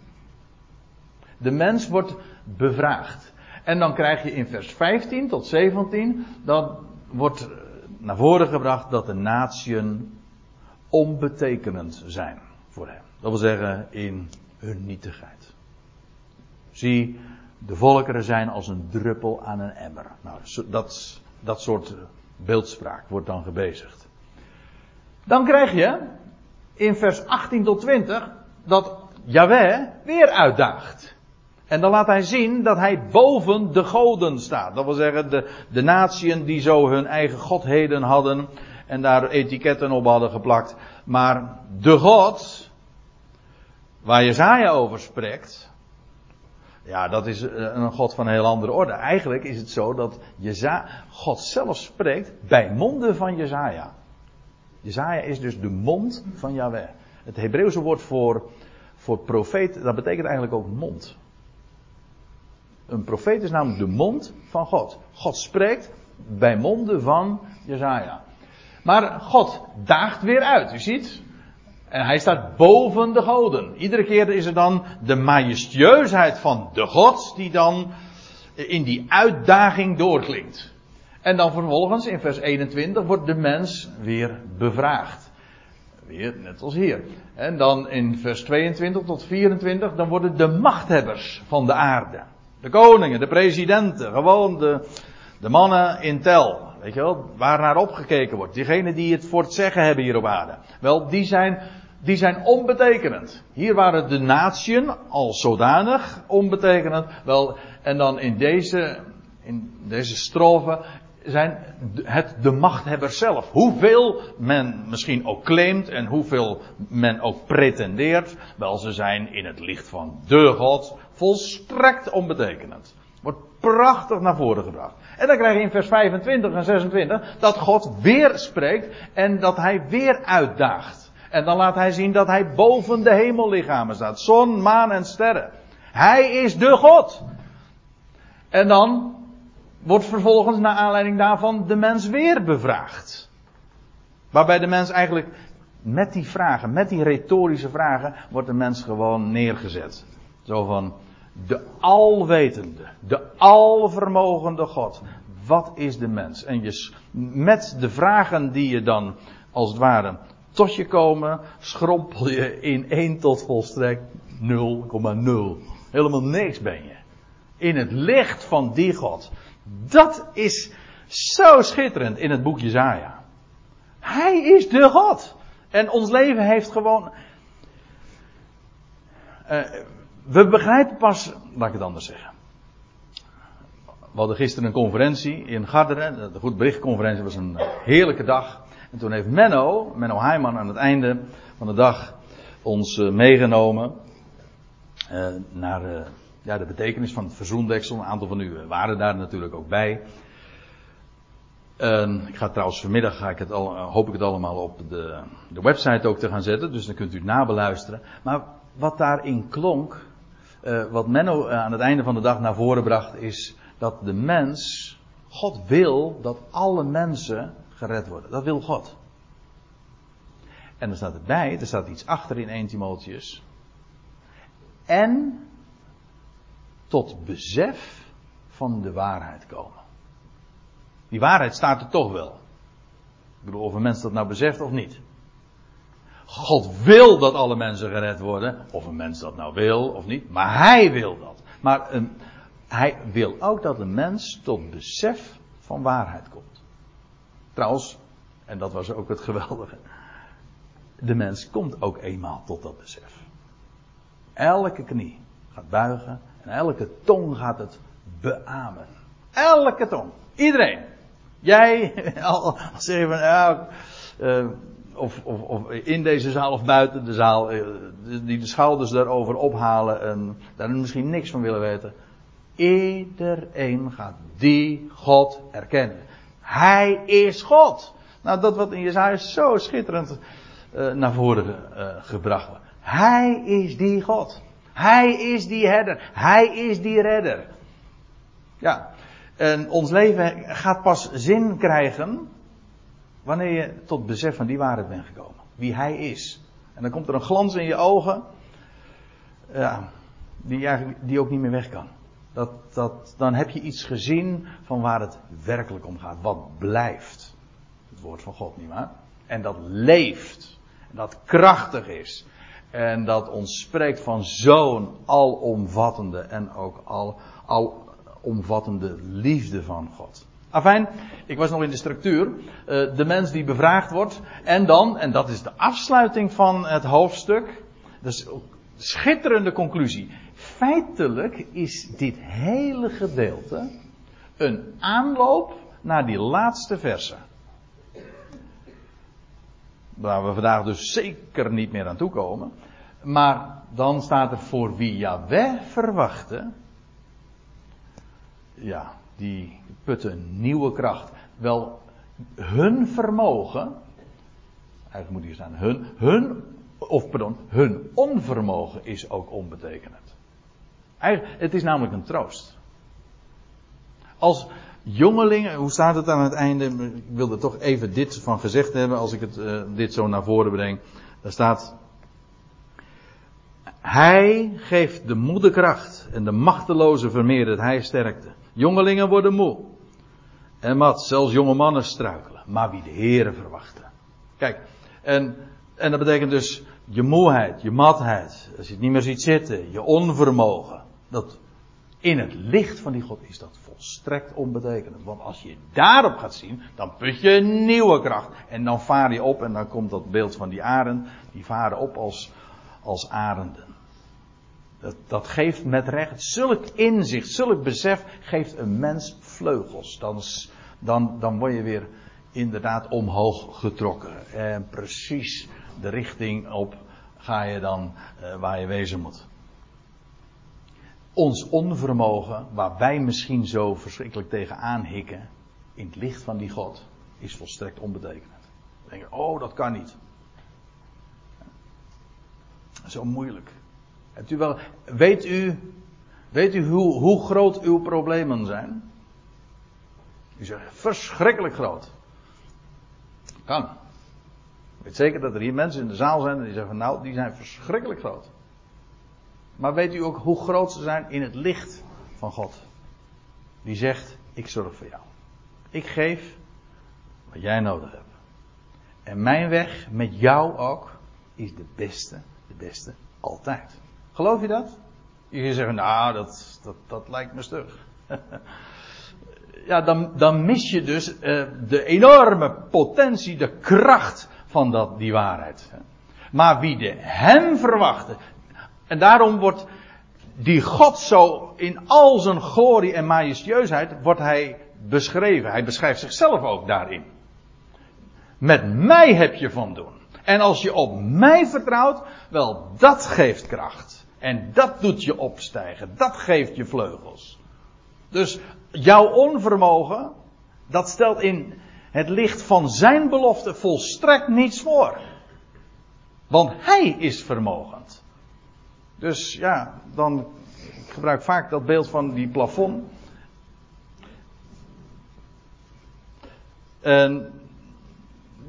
De mens wordt bevraagd. En dan krijg je in vers 15 tot 17, dan wordt naar voren gebracht dat de natieën onbetekenend zijn voor hem. Dat wil zeggen in hun nietigheid. Zie, de volkeren zijn als een druppel aan een emmer. Nou, dat, dat soort beeldspraak wordt dan gebezigd. Dan krijg je in vers 18 tot 20 dat Yahweh weer uitdaagt. En dan laat hij zien dat hij boven de goden staat. Dat wil zeggen, de, de natieën die zo hun eigen godheden hadden en daar etiketten op hadden geplakt. Maar de God, waar Jezaja over spreekt, ja, dat is eh, een God van een heel andere orde. Eigenlijk is het zo dat Jeza, God zelf spreekt bij monden van Jezaja. Jezaja is dus de mond van Yahweh. Het Hebreeuwse woord voor, voor profeet, dat betekent eigenlijk ook mond. Een profeet is namelijk de mond van God. God spreekt bij monden van Jezaja. Maar God daagt weer uit, u ziet. En hij staat boven de goden. Iedere keer is er dan de majestueusheid van de God die dan in die uitdaging doorklinkt. En dan vervolgens in vers 21 wordt de mens weer bevraagd. Weer net als hier. En dan in vers 22 tot 24 dan worden de machthebbers van de aarde. De koningen, de presidenten, gewoon de, de mannen in tel. Weet je wel, waar naar opgekeken wordt. Diegenen die het voor het zeggen hebben hier op aarde. Wel, die zijn, die zijn onbetekenend. Hier waren de natieën al zodanig onbetekenend. Wel, en dan in deze, in deze strofe zijn het de machthebber zelf. Hoeveel men misschien ook claimt en hoeveel men ook pretendeert. Wel, ze zijn in het licht van de God volstrekt onbetekenend. Wordt prachtig naar voren gebracht. En dan krijg je in vers 25 en 26 dat God weer spreekt en dat hij weer uitdaagt. En dan laat hij zien dat hij boven de hemellichamen staat. Zon, maan en sterren. Hij is de God. En dan wordt vervolgens naar aanleiding daarvan de mens weer bevraagd. Waarbij de mens eigenlijk met die vragen, met die retorische vragen, wordt de mens gewoon neergezet. Zo van, de alwetende, de alvermogende God. Wat is de mens? En je, met de vragen die je dan als het ware tot je komen, schrompel je in 1 tot volstrekt 0,0. Helemaal niks ben je. In het licht van die God. Dat is zo schitterend in het boek Jezaja. Hij is de God. En ons leven heeft gewoon. Uh, we begrijpen pas, laat ik het anders zeggen. We hadden gisteren een conferentie in Garderen. De Goed Berichtconferentie was een heerlijke dag. En toen heeft Menno, Menno Heijman aan het einde van de dag ons uh, meegenomen uh, naar ja, de betekenis van het verzoendeksel. Een aantal van u waren daar natuurlijk ook bij. ik ga trouwens vanmiddag ga ik het al, hoop ik het allemaal op de, de website ook te gaan zetten. Dus dan kunt u nabeluisteren. Maar wat daarin klonk, uh, wat Menno uh, aan het einde van de dag naar voren bracht, is dat de mens, God wil dat alle mensen gered worden. Dat wil God. En er staat erbij, er staat iets achter in 1 Timotheus. En tot besef van de waarheid komen. Die waarheid staat er toch wel. Ik bedoel, of een mens dat nou beseft of niet. God wil dat alle mensen gered worden. Of een mens dat nou wil of niet. Maar hij wil dat. Maar een, hij wil ook dat een mens tot besef van waarheid komt. Trouwens, en dat was ook het geweldige. De mens komt ook eenmaal tot dat besef. Elke knie gaat buigen en elke tong gaat het beamen. Elke tong. Iedereen. Jij, als je van, ja, uh, of, of, of, in deze zaal of buiten de zaal, eh, die de schouders daarover ophalen en daar misschien niks van willen weten. Iedereen gaat die God erkennen. Hij is God. Nou, dat wat in Jezaja zo schitterend uh, naar voren uh, gebracht wordt. Hij is die God. Hij is die herder. Hij is die redder. Ja. En ons leven gaat pas zin krijgen wanneer je tot besef van die waarheid bent gekomen. Wie hij is. En dan komt er een glans in je ogen. Ja, die, eigenlijk, die ook niet meer weg kan. Dat, dat, dan heb je iets gezien van waar het werkelijk om gaat. Wat blijft. Het woord van God, nietwaar? En dat leeft. Dat krachtig is. En dat ons spreekt van zo'n alomvattende en ook al, alomvattende liefde van God. Afijn, ik was nog in de structuur. Uh, de mens die bevraagd wordt. En dan, en dat is de afsluiting van het hoofdstuk. Dus schitterende conclusie. Feitelijk is dit hele gedeelte een aanloop naar die laatste verse. Waar we vandaag dus zeker niet meer aan toe komen. Maar dan staat er voor wie Yahweh verwachten. Ja, die putten nieuwe kracht. Wel, hun vermogen. Eigenlijk moet hier staan, hun, hun, of pardon, hun onvermogen is ook onbetekenend. Eigenlijk, het is namelijk een troost. Als jongelingen, hoe staat het aan het einde? Ik wil er toch even dit van gezegd hebben als ik het, uh, dit zo naar voren breng. Daar staat. Hij geeft de moede kracht en de machteloze vermeerdert hij sterkte. Jongelingen worden moe. En mat, zelfs jonge mannen struikelen. Maar wie de Heeren verwachten. Kijk, en, en dat betekent dus je moeheid, je matheid. Als je het niet meer ziet zitten, je onvermogen. Dat in het licht van die God is dat volstrekt onbetekenend. Want als je daarop gaat zien, dan put je nieuwe kracht. En dan vaar je op en dan komt dat beeld van die arend. Die varen op als, als arenden. Dat, dat geeft met recht, zulk inzicht, zulk besef geeft een mens vleugels. Dan, dan, dan word je weer inderdaad omhoog getrokken. En precies de richting op ga je dan uh, waar je wezen moet. Ons onvermogen, waar wij misschien zo verschrikkelijk tegen hikken, in het licht van die God, is volstrekt onbetekenend. Dan denk je, oh, dat kan niet. Zo moeilijk. U wel, weet u, weet u hoe, hoe groot uw problemen zijn? U zegt, verschrikkelijk groot. Kan. Ik weet zeker dat er hier mensen in de zaal zijn die zeggen, nou, die zijn verschrikkelijk groot. Maar weet u ook hoe groot ze zijn in het licht van God? Die zegt, ik zorg voor jou. Ik geef wat jij nodig hebt. En mijn weg met jou ook is de beste, de beste altijd. Geloof je dat? Je zegt, nou, dat, dat, dat lijkt me stug. ja, dan, dan mis je dus uh, de enorme potentie, de kracht van dat, die waarheid. Maar wie de hem verwachtte. En daarom wordt die God zo in al zijn glorie en majestueusheid wordt hij beschreven. Hij beschrijft zichzelf ook daarin. Met mij heb je van doen. En als je op mij vertrouwt, wel, dat geeft kracht. En dat doet je opstijgen. Dat geeft je vleugels. Dus jouw onvermogen, dat stelt in het licht van zijn belofte volstrekt niets voor. Want hij is vermogend. Dus ja, dan, ik gebruik vaak dat beeld van die plafond. En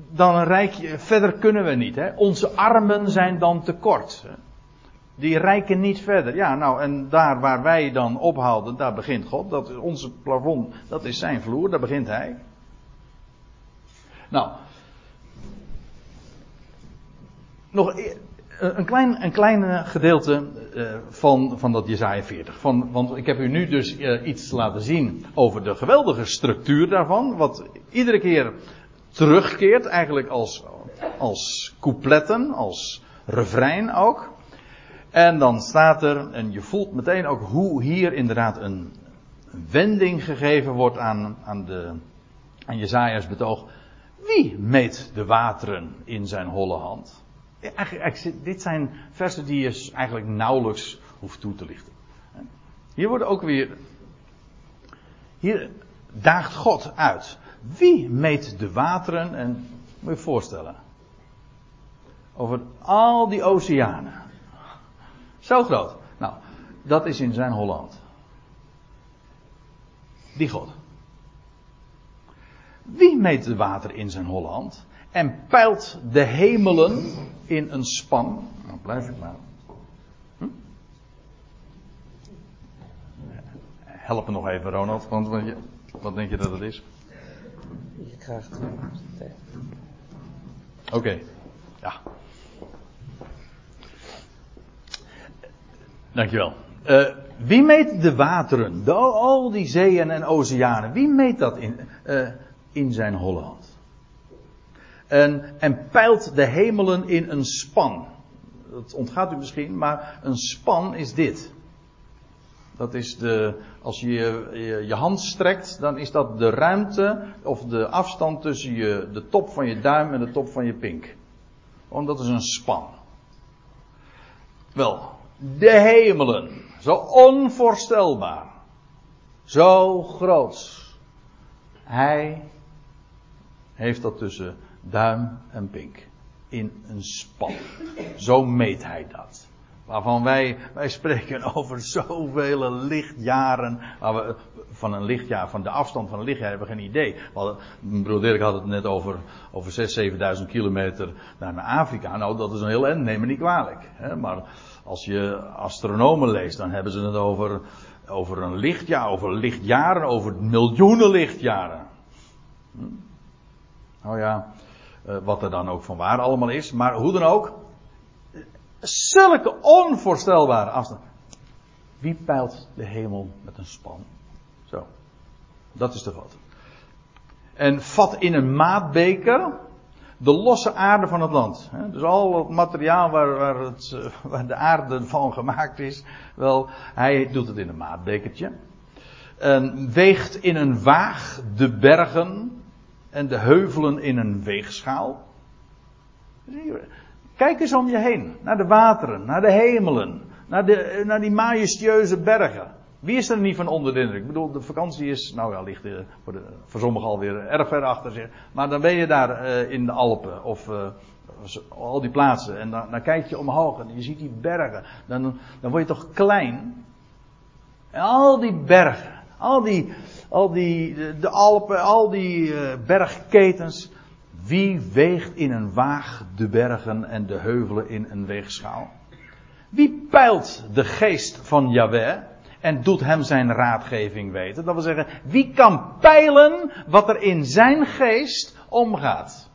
dan rijk je, verder kunnen we niet. Hè? Onze armen zijn dan te kort. Die rijken niet verder. Ja, nou, en daar waar wij dan ophouden, daar begint God. Dat is onze plafond, dat is zijn vloer, daar begint hij. Nou, nog e- een klein, een klein gedeelte uh, van, van dat Jezaja 40. Van, want ik heb u nu dus uh, iets laten zien over de geweldige structuur daarvan. Wat iedere keer terugkeert, eigenlijk als, als coupletten, als refrein ook. En dan staat er, en je voelt meteen ook hoe hier inderdaad een, wending gegeven wordt aan, aan, de, aan Jezaja's betoog. Wie meet de wateren in zijn holle hand? eigenlijk, dit zijn versen die je eigenlijk nauwelijks hoeft toe te lichten. Hier worden ook weer. Hier daagt God uit. Wie meet de wateren? En moet je je voorstellen. Over al die oceanen. Zo groot. Nou, dat is in zijn Holland. Die God. Wie meet het water in zijn holle hand? En peilt de hemelen in een span? Nou, blijf ik maar. Hm? Help me nog even, Ronald. Want wat, je, wat denk je dat het is? Je krijgt. Oké, ja. Dankjewel. Uh, wie meet de wateren? De, al die zeeën en oceanen. Wie meet dat in, uh, in zijn holle hand? En, en peilt de hemelen in een span. Dat ontgaat u misschien, maar een span is dit. Dat is de, als je, je je hand strekt, dan is dat de ruimte of de afstand tussen je, de top van je duim en de top van je pink. Want dat is een span. Wel, de hemelen. Zo onvoorstelbaar. Zo groot. Hij heeft dat tussen duim en pink. In een span. Zo meet hij dat. Waarvan wij, wij spreken over zoveel lichtjaren. We, van een lichtjaar, van de afstand van een lichtjaar hebben we geen idee. Mijn broer Dirk had het net over, over 6.000, 7.000 kilometer naar Afrika. Nou, dat is een heel eind, neem me niet kwalijk. Hè? Maar als je astronomen leest, dan hebben ze het over, over een lichtjaar, over lichtjaren, over miljoenen lichtjaren. Hm? Nou ja, eh, wat er dan ook van waar allemaal is. Maar hoe dan ook, zulke onvoorstelbare afstand. Wie peilt de hemel met een span? Zo. Dat is de God. En vat in een maatbeker de losse aarde van het land. Dus al het materiaal waar, waar, het, eh, waar de aarde van gemaakt is. Wel, hij doet het in een maatbekertje. En weegt in een waag de bergen en de heuvelen in een weegschaal. Kijk eens om je heen. Naar de wateren, naar de hemelen, naar, de, naar die majestueuze bergen. Wie is er niet van onder de indruk? Ik bedoel, de vakantie is, nou ja, ligt voor, de, sommigen alweer erg ver achter zich. Maar dan ben je daar uh, in de Alpen of uh, al die plaatsen. En dan, kijk je omhoog en je ziet die bergen. Dan, dan word je toch klein. En al die bergen, al die, al die, de, Alpen, al die bergketens. Wie weegt in een waag de bergen en de heuvelen in een weegschaal? Wie peilt de geest van Yahweh? En doet hem zijn raadgeving weten. Dat wil zeggen, wie kan peilen wat er in zijn geest omgaat?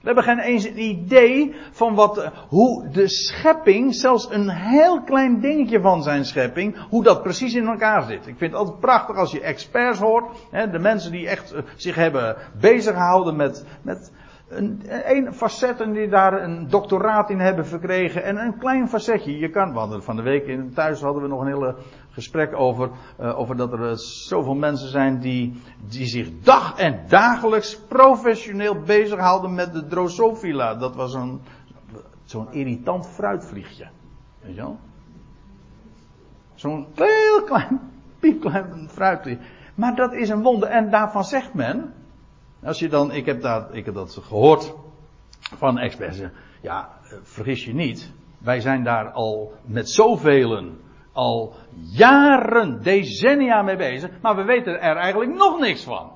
We hebben geen eens een idee van wat, hoe de schepping, zelfs een heel klein dingetje van zijn schepping, hoe dat precies in elkaar zit. Ik vind het altijd prachtig als je experts hoort, hè, de mensen die echt eh, zich hebben bezig gehouden met, met een, een facetten die daar een doctoraat in hebben verkregen. En een klein facetje. Je kan, we van de week in thuis hadden we nog een hele gesprek over, uh, over dat er zoveel mensen zijn die, die zich dag en dagelijks professioneel bezighouden met de Drosophila. Dat was een, zo'n irritant fruitvliegje. Weet je wel? Zo'n heel klein, piepklein fruitvliegje. Maar dat is een wonder. En daarvan zegt men, als je dan, ik heb, dat, ik heb dat gehoord van experts. Ja, vergis je niet. Wij zijn daar al met zoveel al jaren, decennia mee bezig. Maar we weten er eigenlijk nog niks van.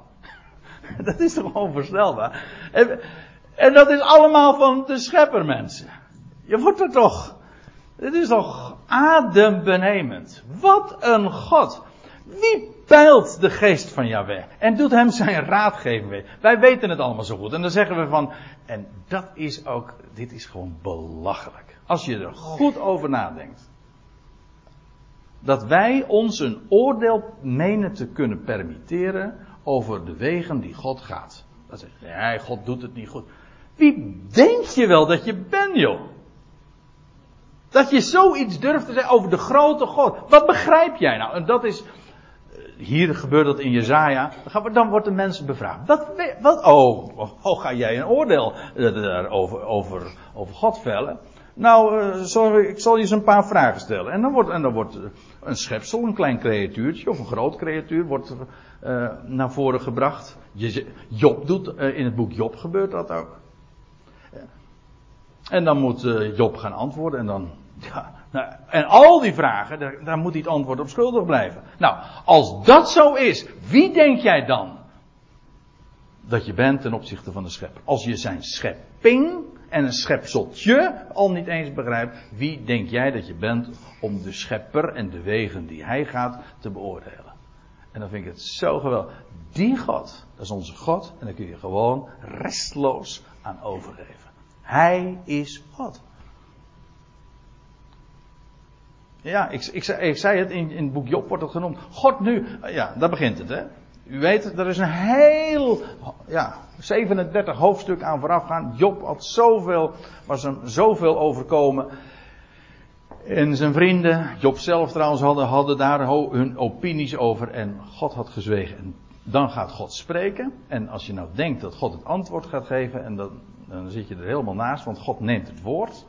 Dat is toch onvoorstelbaar. En, en dat is allemaal van de schepper mensen. Je wordt er toch. Het is toch adembenemend. Wat een God. Wie peilt de geest van Yahweh en doet hem zijn raadgeving Wij weten het allemaal zo goed. En dan zeggen we van, en dat is ook, dit is gewoon belachelijk. Als je er goed over nadenkt. Dat wij ons een oordeel menen te kunnen permitteren over de wegen die God gaat. Dat zegt, nee, God doet het niet goed. Wie denk je wel dat je bent, joh? Dat je zoiets durft te zeggen over de grote God. Wat begrijp jij nou? En dat is, hier gebeurt dat in Jezaja. Dan wordt de mensen bevraagd. Wat, wat, oh, oh, ga jij een oordeel uh, over, over, over God vellen? Nou, uh, ik zal je eens een paar vragen stellen. En dan wordt, en dan wordt een schepsel, een klein creatuurtje of een groot creatuur, wordt uh, naar voren gebracht. Job doet, in het boek Job gebeurt dat ook. En dan moet Job gaan antwoorden en dan, ja, Nou, en al die vragen, daar, daar moet hij het antwoord op schuldig blijven. Nou, als dat zo is, wie denk jij dan dat je bent ten opzichte van de schepper? Als je zijn schepping en een schepseltje al niet eens begrijpt, wie denk jij dat je bent om de schepper en de wegen die hij gaat te beoordelen? En dan vind ik het zo geweldig. Die God, dat is onze God, en daar kun je gewoon restloos aan overgeven. Hij is God. Ja, ik, ik, zei het, in, in het boek Job wordt het genoemd. God nu, ja, daar begint het hè. U weet, er is een heel, ja, 37 hoofdstuk aan voorafgaan. Job had zoveel, was hem zoveel overkomen. En zijn vrienden, Job zelf trouwens, hadden, hadden daar hun opinies over. En God had gezwegen. En dan gaat God spreken. En als je nou denkt dat God het antwoord gaat geven, en dan, dan zit je er helemaal naast, want God neemt het woord.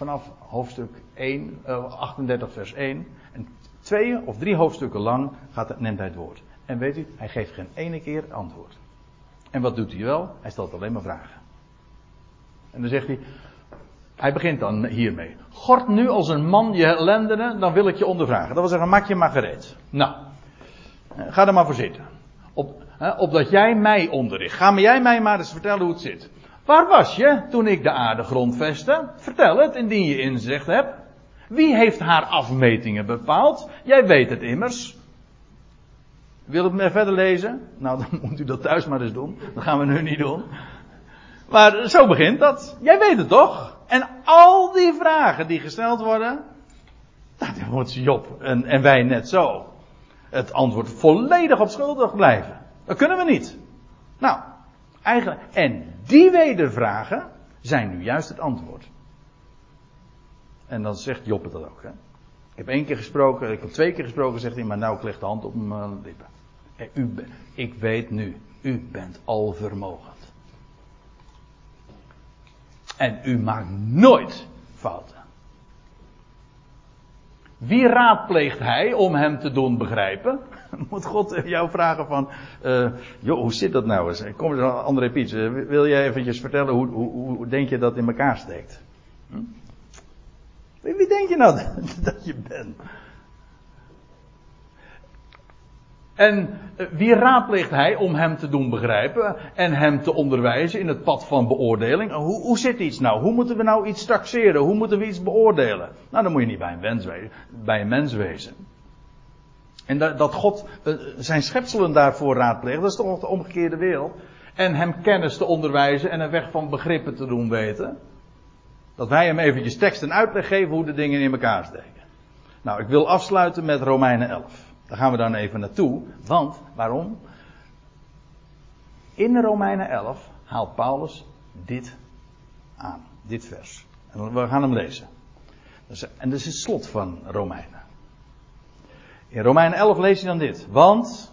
Vanaf hoofdstuk 1, uh, 38 vers 1. En twee of drie hoofdstukken lang gaat, neemt hij het woord. En weet u, hij geeft geen ene keer antwoord. En wat doet hij wel? Hij stelt alleen maar vragen. En dan zegt hij, hij begint dan hiermee. God nu als een man je ellende, dan wil ik je ondervragen. Dat wil zeggen, maak je maar gereed. Nou, eh, ga er maar voor zitten. Op, hè, opdat jij mij onderricht. Ga maar jij mij maar eens vertellen hoe het zit. Waar was je toen ik de aarde grondvestte? Vertel het, indien je inzicht hebt. Wie heeft haar afmetingen bepaald? Jij weet het immers. Wil het me verder lezen? Nou, dan moet u dat thuis maar eens doen. Dat gaan we nu niet doen. Maar zo begint dat. Jij weet het toch? En al die vragen die gesteld worden. Nou, dan wordt Job en, en wij net zo. Het antwoord volledig op schuldig blijven. Dat kunnen we niet. Nou, eigenlijk. En die wedervragen zijn nu juist het antwoord. En dan zegt Job het ook. Hè? Ik heb één keer gesproken, ik heb twee keer gesproken, zegt hij, maar nou ik leg de hand op mijn lippen. U, ik weet nu, u bent alvermogend. En u maakt nooit fouten. Wie raadpleegt hij om hem te doen begrijpen? Moet God jou vragen van, uh, joh, hoe zit dat nou eens? Kom eens, André Piets, wil jij eventjes vertellen hoe, hoe, hoe, denk je dat in elkaar steekt? Hm? Wie denk je nou dat je bent? En eh, wie raadpleegt hij om hem te doen begrijpen en hem te onderwijzen in het pad van beoordeling? Hoe, hoe zit iets nou? Hoe moeten we nou iets taxeren? Hoe moeten we iets beoordelen? Nou, dan moet je niet bij een mens wezen. Bij een mens wezen. En dat, dat God uh, zijn schepselen daarvoor raadpleegt, dat is toch de omgekeerde wereld. En hem kennis te onderwijzen en een weg van begrippen te doen weten. Dat wij hem eventjes tekst en uitleg geven hoe de dingen in elkaar steken. Nou, ik wil afsluiten met Romeinen 11. Daar gaan we dan even naartoe. Want, waarom? In Romeinen 11 haalt Paulus dit aan. Dit vers. En we gaan hem lezen. En dat is het slot van Romeinen. In Romeinen 11 lees je dan dit. Want,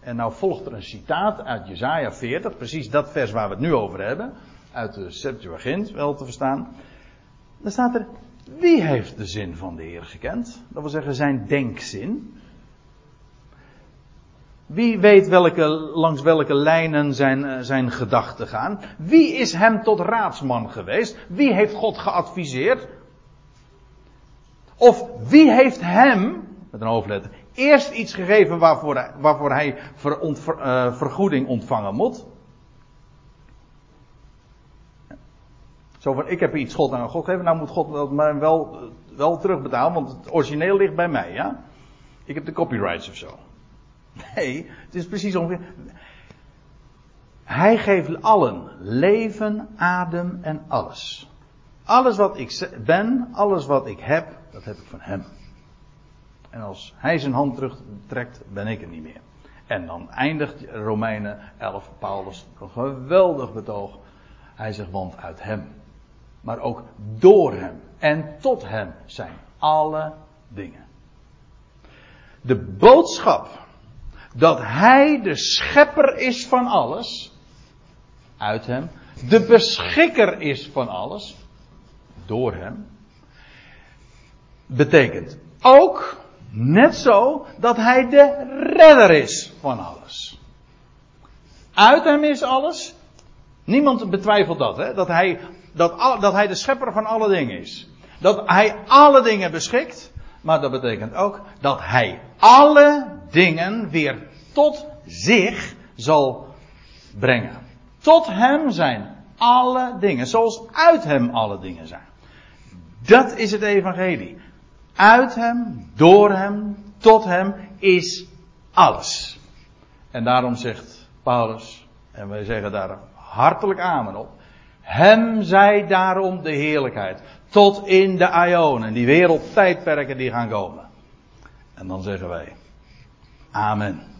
en nou volgt er een citaat uit Jezaja 40, precies dat vers waar we het nu over hebben. Uit de Septuagint, wel te verstaan. Dan staat er, wie heeft de zin van de Heer gekend? Dat wil zeggen zijn denkzin. Wie weet welke, langs welke lijnen zijn, eh, zijn gedachten gaan? Wie is hem tot raadsman geweest? Wie heeft God geadviseerd? Of wie heeft hem, met een hoofdletter, eerst iets gegeven waarvoor hij, waarvoor hij uh, vergoeding ontvangen moet? Zo van, ik heb iets God aan God gegeven, nou moet God dat mij wel, wel terugbetalen, want het origineel ligt bij mij, ja? Ik heb de copyrights of zo. Nee, het is precies ongeveer. Hij geeft allen leven, adem en alles. Alles wat ik ben, alles wat ik heb, dat heb ik van hem. En als hij zijn hand terugtrekt, ben ik er niet meer. En dan eindigt Romeinen 11, Paulus, een geweldig betoog. Hij zegt, want uit hem. Maar ook door hem en tot hem zijn alle dingen. De boodschap dat Hij de schepper is van alles, uit Hem, de beschikker is van alles, door Hem, betekent ook, net zo, dat Hij de redder is van alles. Uit Hem is alles. Niemand betwijfelt dat, hè? Dat, hij, dat, dat hij de schepper van alle dingen is. Dat hij alle dingen beschikt. Maar dat betekent ook dat hij alle dingen weer tot zich zal brengen. Tot hem zijn alle dingen. Zoals uit hem alle dingen zijn. Dat is het evangelie. Uit hem, door hem, tot hem is alles. En daarom zegt Paulus, en wij zeggen daar hartelijk amen op. Hem zij daarom de heerlijkheid. Tot in de Ionen, die wereldtijdperken die gaan komen. En dan zeggen wij, Amen.